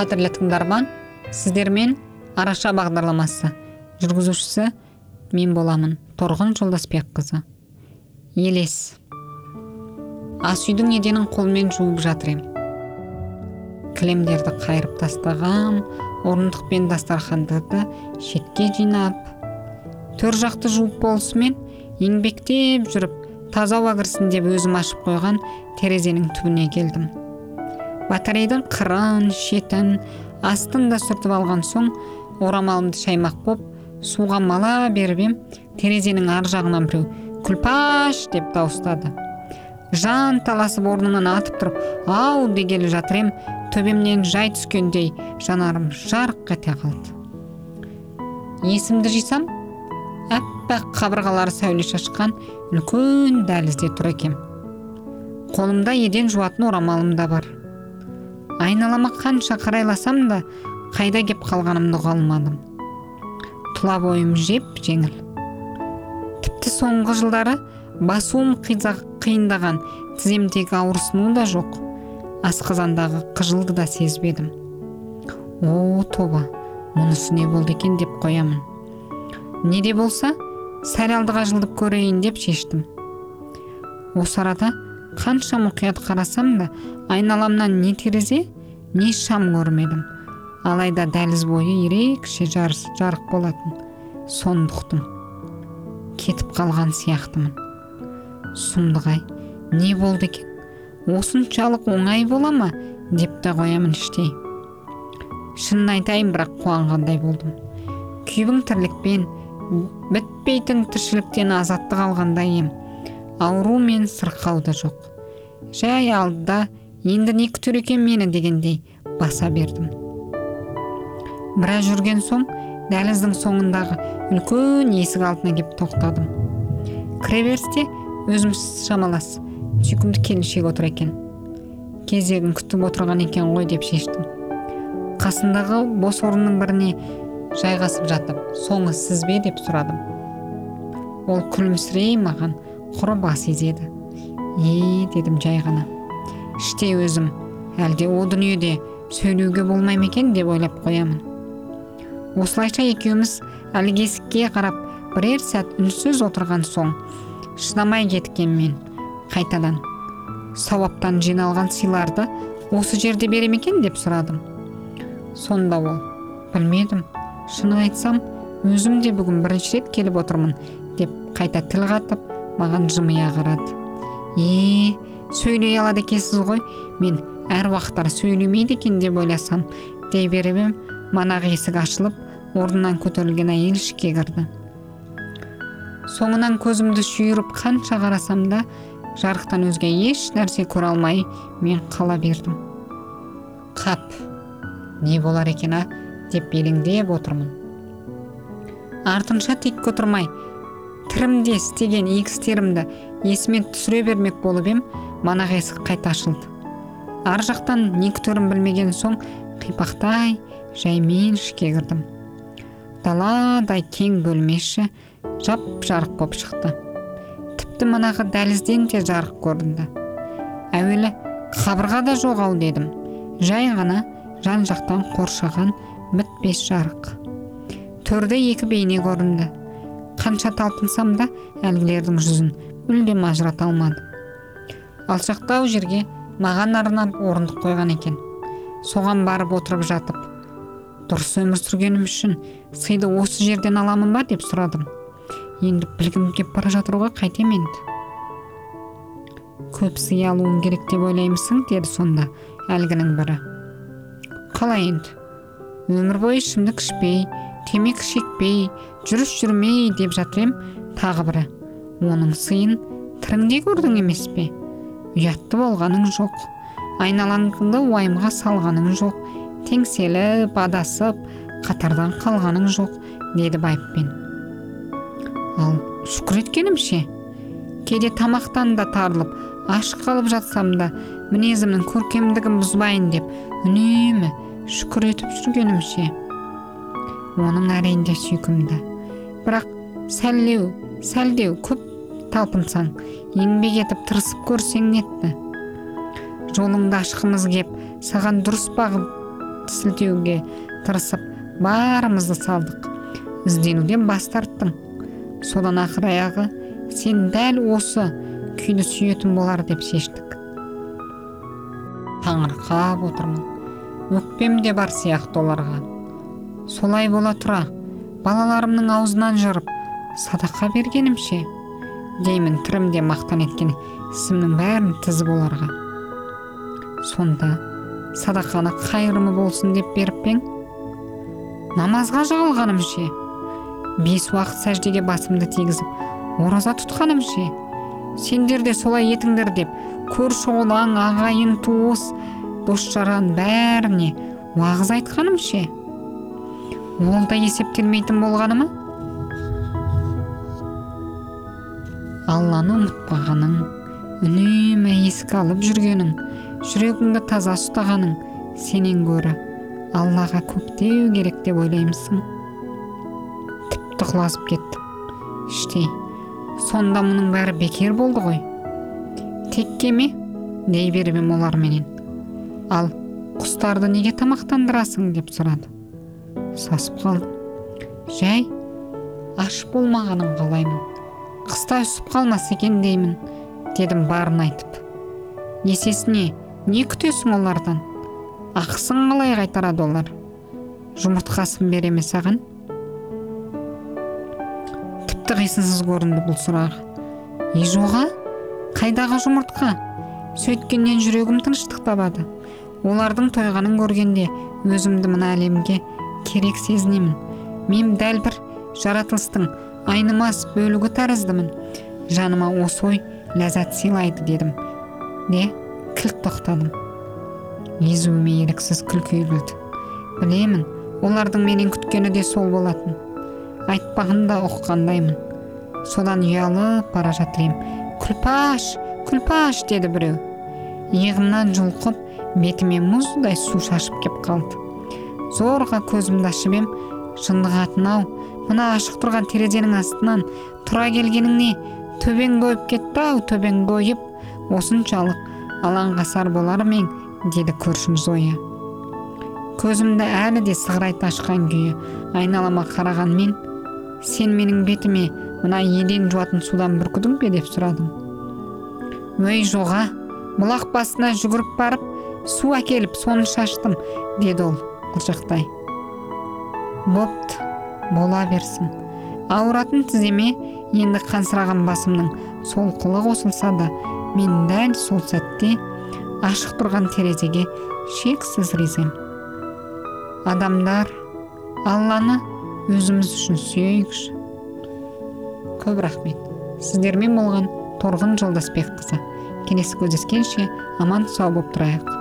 қадірлі тыңдарман сіздермен араша бағдарламасы жүргізушісі мен боламын торғын жолдасбекқызы. Елес. Ас үйдің еденін қолмен жуып жатыр ем. Кілемдерді қайырып тастағам орындық пен дастархандарды шетке жинап төр жақты жуып болысымен еңбектеп жүріп таза ауа кірсін деп өзім ашып қойған терезенің түбіне келдім. Батарейдің қырын шетін астын да сүртіп алған соң орамалымды шаймақ боп суға мала беріп ем терезенің ар жағынан біреу күлпаш! деп дауыстады. Жан таласып орнымнан атып тұрып ау! дегелі жатыр ем төбемнен жай түскендей жанарым жарқ ете қалды. Есімді жисам? Аппақ қабырғалары сәуле шашқан үлкен дәлізде тұр екем қолымда еден жуатын орамалым да бар. Айналама қанша қарайласам да қайда кеп қалғанымды ұға алмадым тұла бойым жеп жеңіл. Тіпті соңғы жылдары басуым қиындаған тіземдегі ауырсыну да жоқ. Асқазандағы қыжылды да сезбедім. О тоба мұнысы не болды екен деп қоямын. Не де болса сәл алдыға жылдып көрейін деп шештім. Осы арада қанша мұқият қарасам да айналамнан не терезе не шам көрмедім. Алайда дәліз бойы ерекше жарыс, жарық болатын. Соны ұқтым кетіп қалған сияқтымын. Сұмдық-ай не болды екен? Осыншалық оңай бола ма? Деп те қоямын іштей. Шынын айтайын бірақ қуанғандай болдым. Күйбің тірлікпен бітпейтін тіршіліктен азаттық алғандай ем. Ауру мен сырқау да жоқ. Жай алдыда енді не күтер екен мені? дегендей баса бердім. Біраз жүрген соң дәліздің соңындағы үлкен есік алдына кеп тоқтадым. Кіреберісте өзім шамалас сүйкімді келіншек отыр екен. Кезегін күтіп отырған екен ғой деп шештім. Қасындағы бос орынның біріне жайғасып жатып соңы сіз бе? деп сұрадым. Ол күлімсірей маған құр бас изеді е дедім жай ғана. Іштей өзім әлде о дүниеде сөйлеуге болмай ма екен деп ойлап қоямын. Осылайша екеуміз әлгі есікке қарап бірер сәт үнсіз отырған соң шыдамай кеткен мен қайтадан сауаптан жиналған сыйларды осы жерде бере ме екен деп сұрадым. Сонда ол білмедім шынын айтсам өзім де бүгін бірінші рет келіп отырмын деп қайта тіл қатып маған жымия қарады. Е сөйлей алады екенсіз ғой мен әр уақыттар сөйлемейді екен деп ойласам дей беріп ем манағы есік ашылып орнынан көтерілген әйел ішке кірді. Соңынан көзімді шүйіріп қанша қарасам да жарықтан өзге еш нәрсе көре алмай мен қала бердім. Қап не болар екен а деп елеңдеп отырмын. Артынша тек отырмай тірімде істеген игі істерімді есіме түсіре бермек болып ем манағы есік қайта ашылды. Ар жақтан не күтерін білмеген соң қипақтай жаймен ішке кірдім. Даладай кең бөлмеші жап жарық боп шықты. Тіпті манағы дәлізден де жарық көрінді. Әуелі қабырға да жоқ ау дедім. Жай ғана жан жақтан қоршаған бітпес жарық. Төрде екі бейне көрінді. Қанша талпынсам да әлгілердің жүзін мүлдем ажырата алмадым алшақтау жерге маған арнап орындық қойған екен. Соған барып отырып жатып дұрыс өмір сүргенім үшін сыйды осы жерден аламын ба? деп сұрадым. Енді білгім кеп бара жатыр ғой қайтем енді көп сый алуым керек деп ойлаймысың? деді сонда әлгінің бірі. Қалай енді? Өмір бойы ішімдік ішпей темекі шекпей жүріс жүрмей деп жатыр ем тағы бірі. Оның сыйын тіріңде көрдің емес пе? Ұятты болғаның жоқ. Айналаңды уайымға салғаның жоқ. Теңселіп адасып қатардан қалғаның жоқ деді байыппен. Ал шүкір еткенім ше? Кейде тамақтан да тарылып аш қалып жатсам да мінезімнің көркемдігін бұзбайын деп үнемі шүкір етіп жүргенім ше? Оның әрине сүйкімді бірақ сәллеу сәлдеу көп талпынсаң еңбек етіп тырысып көрсең нетті. Жолыңды ашқымыз кеп саған дұрыс аяқты сілтеуге тырысып барымызды салдық. Ізденуден бас тарттың. Содан ақыр аяғы сен дәл осы күйді сүйетін болар деп шештік. Таңырқап отырмын. Өкпем де бар сияқты оларға. Солай бола тұра. Балаларымның аузынан жырып садақа бергенімше? Деймін тірімде мақтан еткен ісімнің бәрін тізіп оларға. Сонда садақаны қайырымы болсын? деп беріп пе ең намазға жығылғаным ше бес уақыт сәждеге басымды тигізіп ораза тұтқаным ше сендер де солай етіңдер деп көрші қолаң ағайын туыс дос жаран бәріне уағыз айтқаным ше ол да есептелмейтін болғаны ма алланы ұмытпағаның үнемі еске алып жүргенің жүрегіңді таза ұстағаның сенен гөрі аллаға көктеу керек деп ойлаймысың. Тіпті құлазып кеттім. Іштей сонда мұның бәрі бекер болды ғой. Текке ме? Дей беріп ем оларменен. Ал құстарды неге тамақтандырасың деп сұрады. Сасып қалдым жай аш болмағанын қалаймын. Қыста үсіп қалмас екен деймін дедім барын айтып. Есесіне не күтесің олардан? Ақысын қалай қайтарады олар? Жұмыртқасын бере ме саған? Тіпті қисынсыз көрінді бұл сұрағы ижоға қайдағы жұмыртқа? Сөйткеннен жүрегім тыныштық табады. Олардың тойғанын көргенде өзімді мына әлемге керек сезінемін мен дәл бір жаратылыстың айнымас бөлігі тәріздімін. Жаныма осы ой ләззат сыйлайды дедім. Де кілт тоқтадым езуіме еріксіз күлкі үйірілді білемін олардың менен күткені де сол болатын. Айтпағында ұққандаймын содан ұялып бара жатыр ем күлпаш күлпаш! деді біреу. Иығымнан жұлқып бетіме мұздай су шашып кеп қалды. Зорға көзімді ашып ем жындығатын ау мына ашық тұрған терезенің астынан тұра келгенің не? Төбең тойып кетті ау төбең тойып осыншалық алаңғасар болар ма ең? деді көршім зоя. Көзімді әлі де сығырайта ашқан күйі айналама қарағанмен сен менің бетіме мына еден жуатын судан бүркідің бе? деп сұрадым. Өй жоға бұлақ басына жүгіріп барып су әкеліп соны шаштым деді ол. Қылжақтай бопты бола берсін. Ауыратын тіземе енді қансыраған басымның солқылы қосылса да мен дәл сол сәтте ашық тұрған терезеге шексіз ризамын адамдар алланы өзіміз үшін сүйейікші. Көп рахмет. Сіздермен болған торғын жолдасбекқызы келесі кездескенше аман сау болып тұрайық.